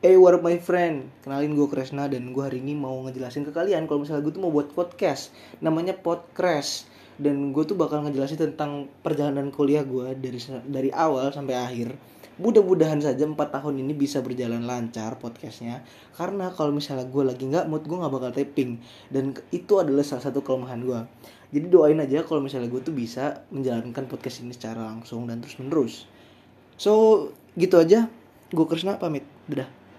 Hey what up my friend? Kenalin gue Kresna dan gue hari ini mau ngejelasin ke kalian. Kalau misalnya gue tuh mau buat podcast Namanya Podcast. Dan gue tuh bakal ngejelasin tentang perjalanan kuliah gue Dari dari awal sampai akhir. Mudah-mudahan saja 4 tahun ini bisa berjalan lancar podcastnya. Karena kalau misalnya gue lagi nggak mood gue nggak bakal taping. Dan itu adalah salah satu kelemahan gue Jadi doain aja kalau misalnya gue tuh bisa menjalankan podcast ini secara langsung dan terus menerus So gitu aja. Gue Kresna pamit. Dadah.